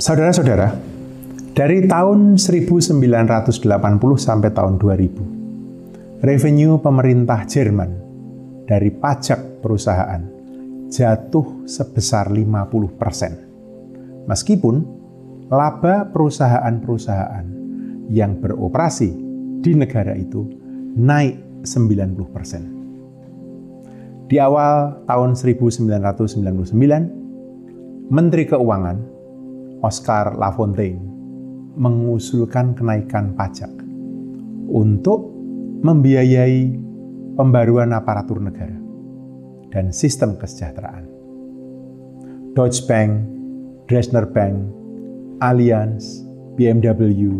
Saudara-saudara, dari tahun 1980 sampai tahun 2000, revenue pemerintah Jerman dari pajak perusahaan jatuh sebesar 50 persen. Meskipun laba perusahaan-perusahaan yang beroperasi di negara itu naik 90 persen. Di awal tahun 1999, Menteri Keuangan Oscar Lafontaine mengusulkan kenaikan pajak untuk membiayai pembaruan aparatur negara dan sistem kesejahteraan. Deutsche Bank, Dresdner Bank, Allianz, BMW,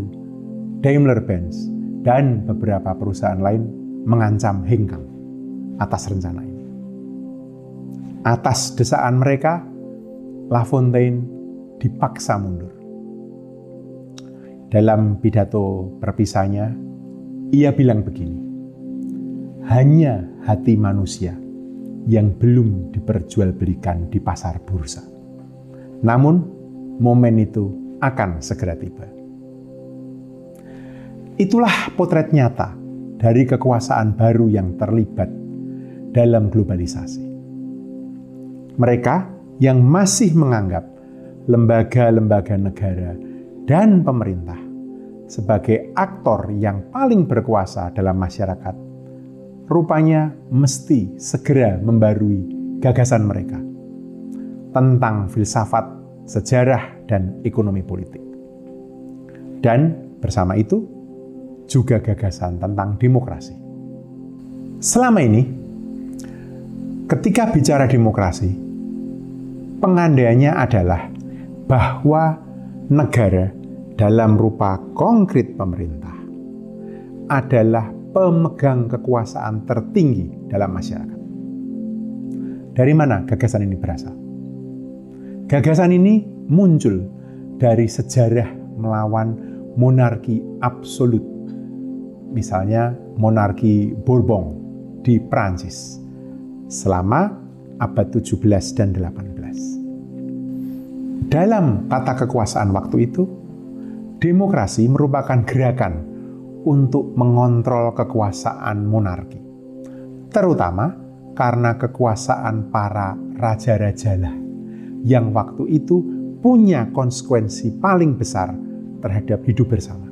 Daimler-Benz, dan beberapa perusahaan lain mengancam hengkang atas rencana ini. Atas desaan mereka, Lafontaine dipaksa mundur. Dalam pidato perpisahnya, ia bilang begini, hanya hati manusia yang belum diperjualbelikan di pasar bursa. Namun, momen itu akan segera tiba. Itulah potret nyata dari kekuasaan baru yang terlibat dalam globalisasi. Mereka yang masih menganggap lembaga-lembaga negara, dan pemerintah sebagai aktor yang paling berkuasa dalam masyarakat, rupanya mesti segera membarui gagasan mereka tentang filsafat, sejarah, dan ekonomi politik. Dan bersama itu juga gagasan tentang demokrasi. Selama ini, ketika bicara demokrasi, pengandainya adalah bahwa negara dalam rupa konkret pemerintah adalah pemegang kekuasaan tertinggi dalam masyarakat. Dari mana gagasan ini berasal? Gagasan ini muncul dari sejarah melawan monarki absolut. Misalnya monarki Bourbon di Prancis selama abad 17 dan 18. Dalam tata kekuasaan waktu itu, demokrasi merupakan gerakan untuk mengontrol kekuasaan monarki, terutama karena kekuasaan para raja-rajalah yang waktu itu punya konsekuensi paling besar terhadap hidup bersama.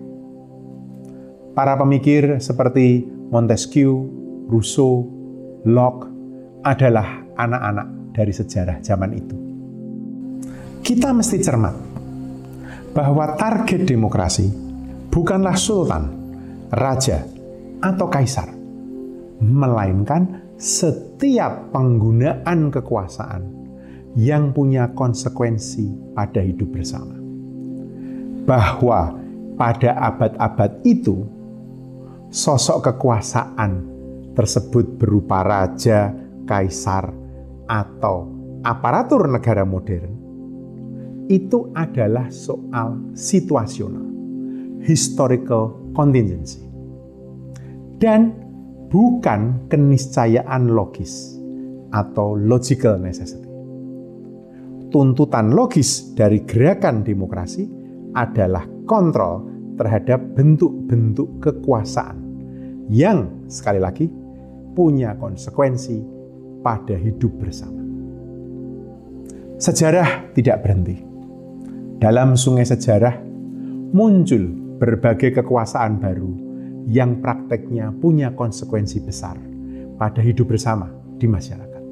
Para pemikir seperti Montesquieu, Rousseau, Locke adalah anak-anak dari sejarah zaman itu kita mesti cermat bahwa target demokrasi bukanlah sultan, raja, atau kaisar, melainkan setiap penggunaan kekuasaan yang punya konsekuensi pada hidup bersama. Bahwa pada abad-abad itu, sosok kekuasaan tersebut berupa raja, kaisar, atau aparatur negara modern itu adalah soal situasional, historical contingency, dan bukan keniscayaan logis atau logical necessity. Tuntutan logis dari gerakan demokrasi adalah kontrol terhadap bentuk-bentuk kekuasaan yang sekali lagi punya konsekuensi pada hidup bersama. Sejarah tidak berhenti dalam sungai sejarah muncul berbagai kekuasaan baru yang prakteknya punya konsekuensi besar pada hidup bersama di masyarakat.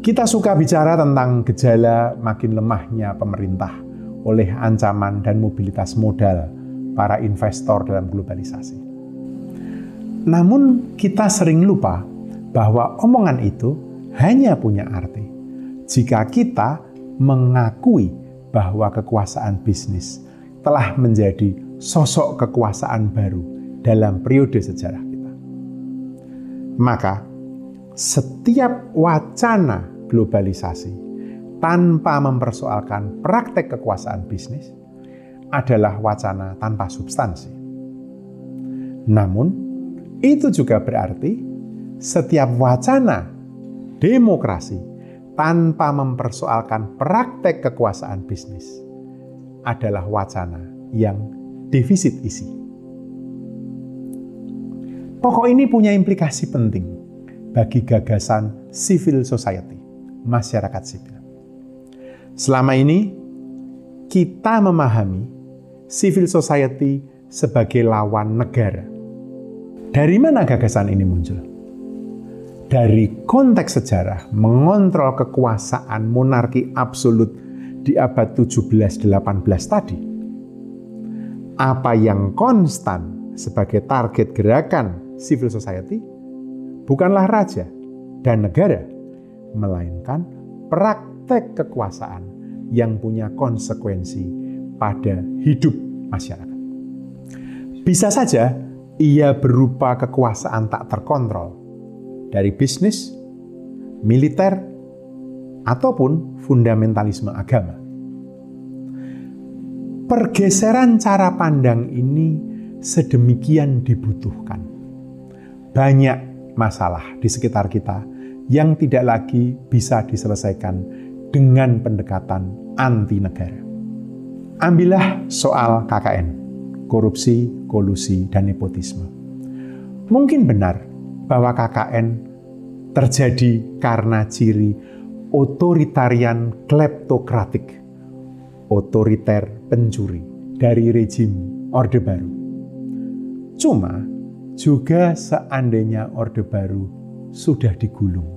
Kita suka bicara tentang gejala makin lemahnya pemerintah oleh ancaman dan mobilitas modal para investor dalam globalisasi. Namun, kita sering lupa bahwa omongan itu hanya punya arti jika kita mengakui bahwa kekuasaan bisnis telah menjadi sosok kekuasaan baru dalam periode sejarah kita. Maka, setiap wacana globalisasi tanpa mempersoalkan praktek kekuasaan bisnis adalah wacana tanpa substansi. Namun, itu juga berarti setiap wacana demokrasi tanpa mempersoalkan praktek kekuasaan bisnis adalah wacana yang defisit isi. Pokok ini punya implikasi penting bagi gagasan civil society, masyarakat sipil. Selama ini, kita memahami civil society sebagai lawan negara. Dari mana gagasan ini muncul? Dari konteks sejarah mengontrol kekuasaan monarki absolut di abad 17-18 tadi. Apa yang konstan sebagai target gerakan civil society bukanlah raja dan negara, melainkan praktek kekuasaan yang punya konsekuensi pada hidup masyarakat. Bisa saja ia berupa kekuasaan tak terkontrol dari bisnis, militer, ataupun fundamentalisme agama. Pergeseran cara pandang ini sedemikian dibutuhkan. Banyak masalah di sekitar kita yang tidak lagi bisa diselesaikan dengan pendekatan anti negara. Ambillah soal KKN, korupsi, kolusi, dan nepotisme. Mungkin benar bahwa KKN terjadi karena ciri otoritarian kleptokratik, otoriter pencuri dari rejim Orde Baru. Cuma juga seandainya Orde Baru sudah digulung.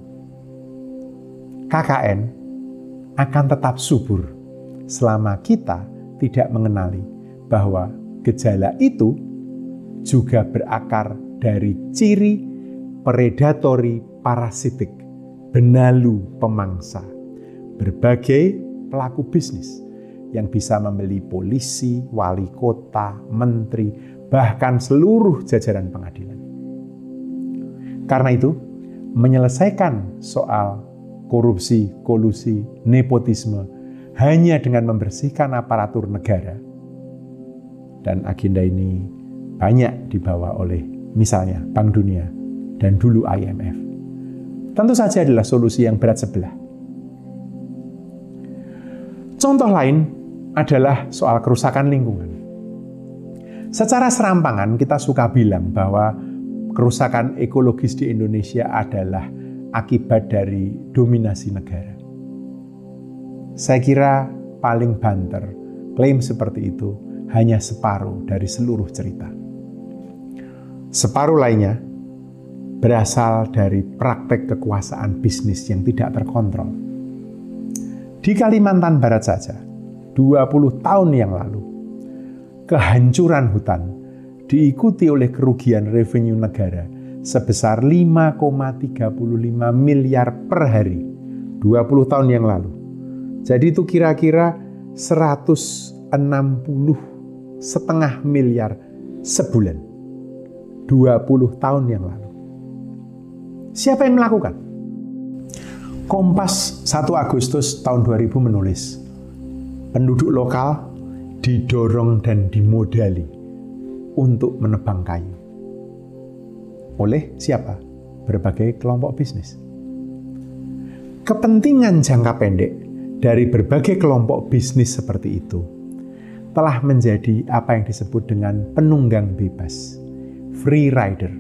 KKN akan tetap subur selama kita tidak mengenali bahwa gejala itu juga berakar dari ciri predatori parasitik, benalu pemangsa, berbagai pelaku bisnis yang bisa membeli polisi, wali kota, menteri, bahkan seluruh jajaran pengadilan. Karena itu, menyelesaikan soal korupsi, kolusi, nepotisme hanya dengan membersihkan aparatur negara. Dan agenda ini banyak dibawa oleh misalnya Bank Dunia dan dulu IMF. Tentu saja adalah solusi yang berat sebelah. Contoh lain adalah soal kerusakan lingkungan. Secara serampangan kita suka bilang bahwa kerusakan ekologis di Indonesia adalah akibat dari dominasi negara. Saya kira paling banter klaim seperti itu hanya separuh dari seluruh cerita. Separuh lainnya berasal dari praktek kekuasaan bisnis yang tidak terkontrol. Di Kalimantan Barat saja, 20 tahun yang lalu, kehancuran hutan diikuti oleh kerugian revenue negara sebesar 5,35 miliar per hari 20 tahun yang lalu. Jadi itu kira-kira 160 setengah miliar sebulan. 20 tahun yang lalu. Siapa yang melakukan? Kompas 1 Agustus tahun 2000 menulis, penduduk lokal didorong dan dimodali untuk menebang kayu oleh siapa? Berbagai kelompok bisnis. Kepentingan jangka pendek dari berbagai kelompok bisnis seperti itu telah menjadi apa yang disebut dengan penunggang bebas, free rider,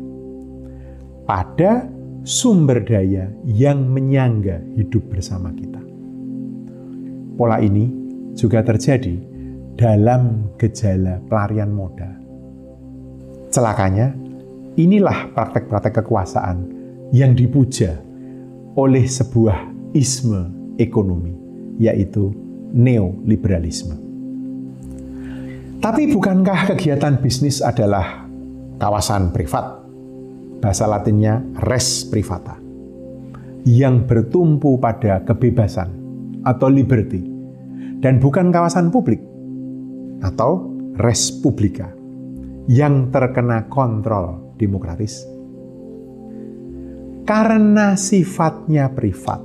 pada sumber daya yang menyangga hidup bersama kita. Pola ini juga terjadi dalam gejala pelarian modal. Celakanya, Inilah praktek-praktek kekuasaan yang dipuja oleh sebuah isme ekonomi, yaitu neoliberalisme. Tapi bukankah kegiatan bisnis adalah kawasan privat? Bahasa latinnya res privata. Yang bertumpu pada kebebasan atau liberty dan bukan kawasan publik atau res publica yang terkena kontrol demokratis. Karena sifatnya privat,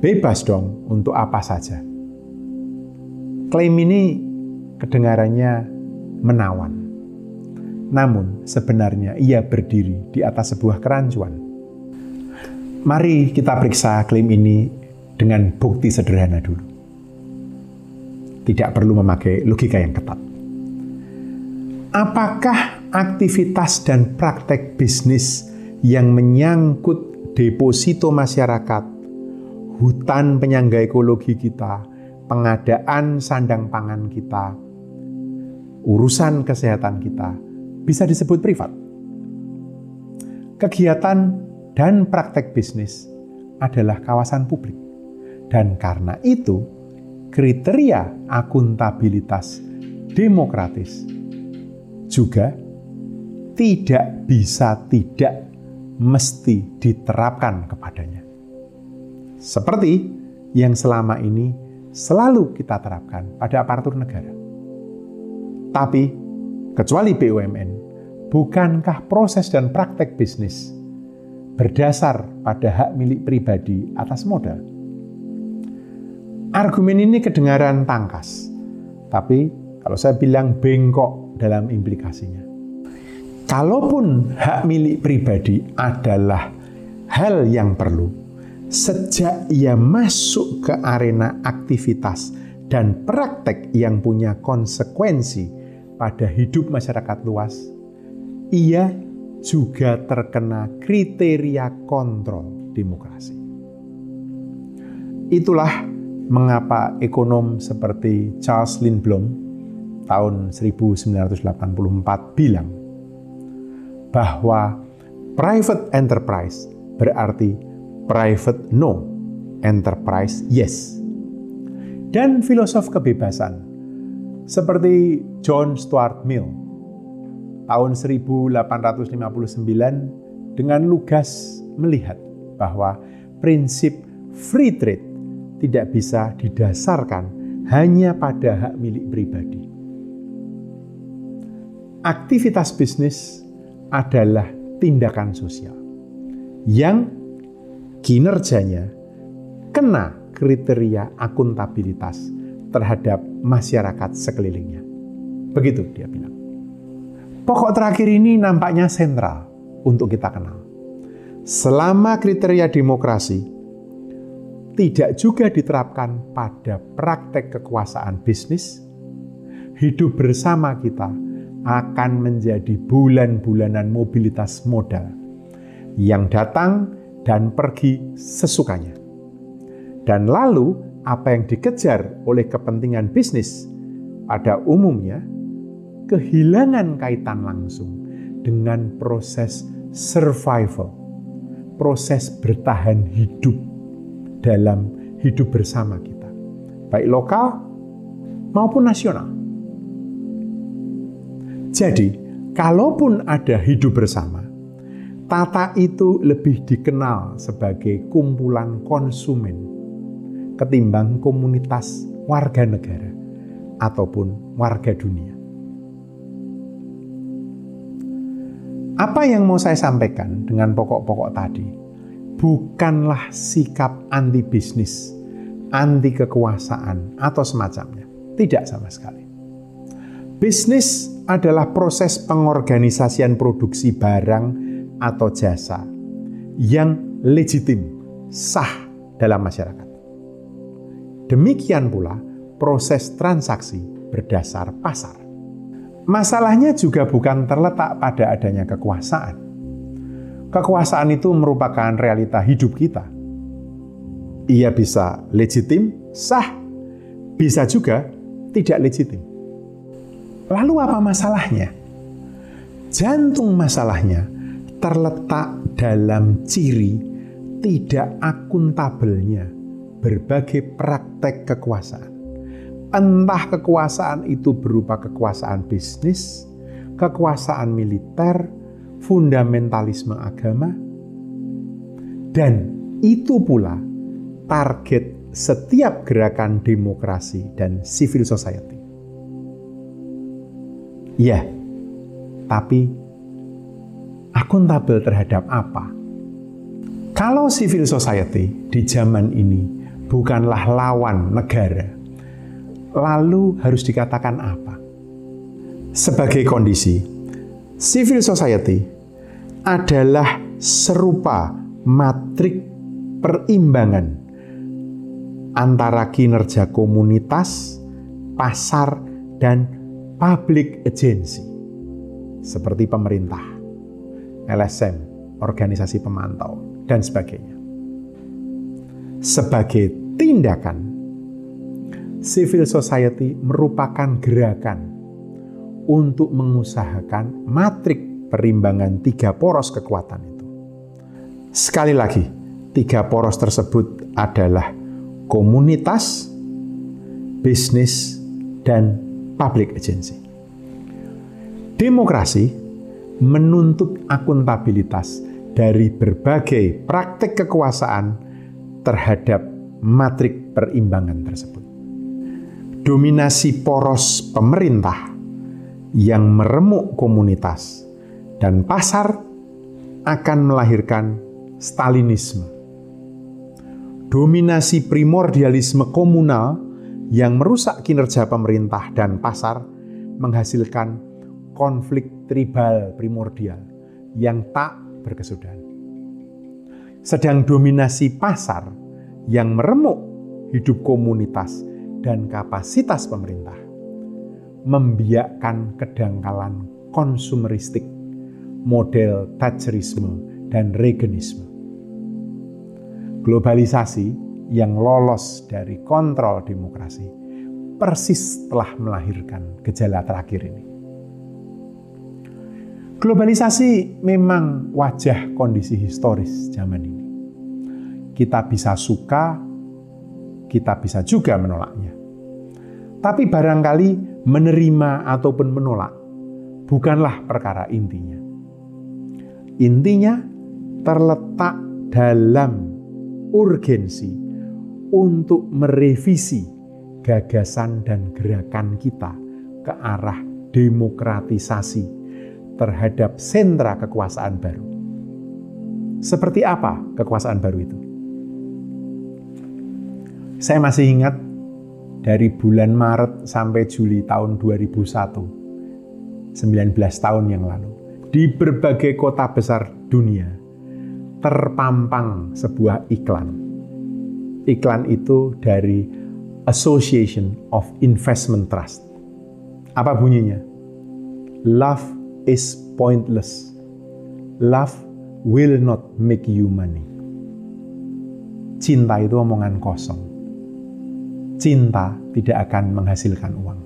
bebas dong untuk apa saja. Klaim ini kedengarannya menawan. Namun sebenarnya ia berdiri di atas sebuah kerancuan. Mari kita periksa klaim ini dengan bukti sederhana dulu. Tidak perlu memakai logika yang ketat. Apakah aktivitas dan praktek bisnis yang menyangkut deposito masyarakat, hutan penyangga ekologi kita, pengadaan sandang pangan kita, urusan kesehatan kita bisa disebut privat. Kegiatan dan praktek bisnis adalah kawasan publik. Dan karena itu, kriteria akuntabilitas demokratis juga tidak bisa tidak mesti diterapkan kepadanya. Seperti yang selama ini selalu kita terapkan pada aparatur negara. Tapi, kecuali BUMN, bukankah proses dan praktek bisnis berdasar pada hak milik pribadi atas modal? Argumen ini kedengaran tangkas, tapi kalau saya bilang bengkok dalam implikasinya. Kalaupun hak milik pribadi adalah hal yang perlu, sejak ia masuk ke arena aktivitas dan praktek yang punya konsekuensi pada hidup masyarakat luas, ia juga terkena kriteria kontrol demokrasi. Itulah mengapa ekonom seperti Charles Lindblom tahun 1984 bilang bahwa private enterprise berarti private no, enterprise yes dan filosof kebebasan seperti John Stuart Mill tahun 1859 dengan lugas melihat bahwa prinsip free trade tidak bisa didasarkan hanya pada hak milik pribadi. Aktivitas bisnis adalah tindakan sosial yang kinerjanya kena kriteria akuntabilitas terhadap masyarakat sekelilingnya. Begitu dia bilang. Pokok terakhir ini nampaknya sentral untuk kita kenal. Selama kriteria demokrasi tidak juga diterapkan pada praktek kekuasaan bisnis, hidup bersama kita akan menjadi bulan-bulanan mobilitas modal yang datang dan pergi sesukanya. Dan lalu apa yang dikejar oleh kepentingan bisnis pada umumnya kehilangan kaitan langsung dengan proses survival, proses bertahan hidup dalam hidup bersama kita, baik lokal maupun nasional. Jadi, kalaupun ada hidup bersama, tata itu lebih dikenal sebagai kumpulan konsumen ketimbang komunitas warga negara ataupun warga dunia. Apa yang mau saya sampaikan dengan pokok-pokok tadi bukanlah sikap anti bisnis, anti kekuasaan, atau semacamnya. Tidak sama sekali. Bisnis adalah proses pengorganisasian produksi barang atau jasa yang legitim, sah dalam masyarakat. Demikian pula proses transaksi berdasar pasar. Masalahnya juga bukan terletak pada adanya kekuasaan. Kekuasaan itu merupakan realita hidup kita. Ia bisa legitim, sah, bisa juga tidak legitim. Lalu apa masalahnya? Jantung masalahnya terletak dalam ciri tidak akuntabelnya berbagai praktek kekuasaan. Entah kekuasaan itu berupa kekuasaan bisnis, kekuasaan militer, fundamentalisme agama, dan itu pula target setiap gerakan demokrasi dan civil society. Ya, tapi akuntabel terhadap apa? Kalau civil society di zaman ini bukanlah lawan negara, lalu harus dikatakan apa? Sebagai kondisi, civil society adalah serupa matrik perimbangan antara kinerja komunitas, pasar, dan public agency seperti pemerintah, LSM, organisasi pemantau, dan sebagainya. Sebagai tindakan, civil society merupakan gerakan untuk mengusahakan matrik perimbangan tiga poros kekuatan itu. Sekali lagi, tiga poros tersebut adalah komunitas, bisnis, dan public agency. Demokrasi menuntut akuntabilitas dari berbagai praktek kekuasaan terhadap matrik perimbangan tersebut. Dominasi poros pemerintah yang meremuk komunitas dan pasar akan melahirkan Stalinisme. Dominasi primordialisme komunal yang merusak kinerja pemerintah dan pasar menghasilkan konflik tribal primordial yang tak berkesudahan. Sedang dominasi pasar yang meremuk hidup komunitas dan kapasitas pemerintah membiakkan kedangkalan konsumeristik, model Thatcherisme, dan Reaganisme. Globalisasi yang lolos dari kontrol demokrasi persis telah melahirkan gejala terakhir ini. Globalisasi memang wajah kondisi historis zaman ini. Kita bisa suka, kita bisa juga menolaknya. Tapi barangkali menerima ataupun menolak bukanlah perkara intinya. Intinya terletak dalam urgensi untuk merevisi gagasan dan gerakan kita ke arah demokratisasi terhadap sentra kekuasaan baru. Seperti apa kekuasaan baru itu? Saya masih ingat dari bulan Maret sampai Juli tahun 2001, 19 tahun yang lalu, di berbagai kota besar dunia terpampang sebuah iklan. Iklan itu dari Association of Investment Trust. Apa bunyinya? Love is pointless. Love will not make you money. Cinta itu omongan kosong. Cinta tidak akan menghasilkan uang.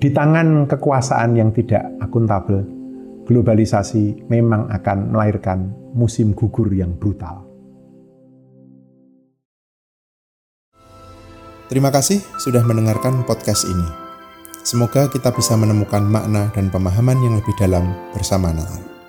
Di tangan kekuasaan yang tidak akuntabel, globalisasi memang akan melahirkan musim gugur yang brutal. Terima kasih sudah mendengarkan podcast ini. Semoga kita bisa menemukan makna dan pemahaman yang lebih dalam bersama Natal.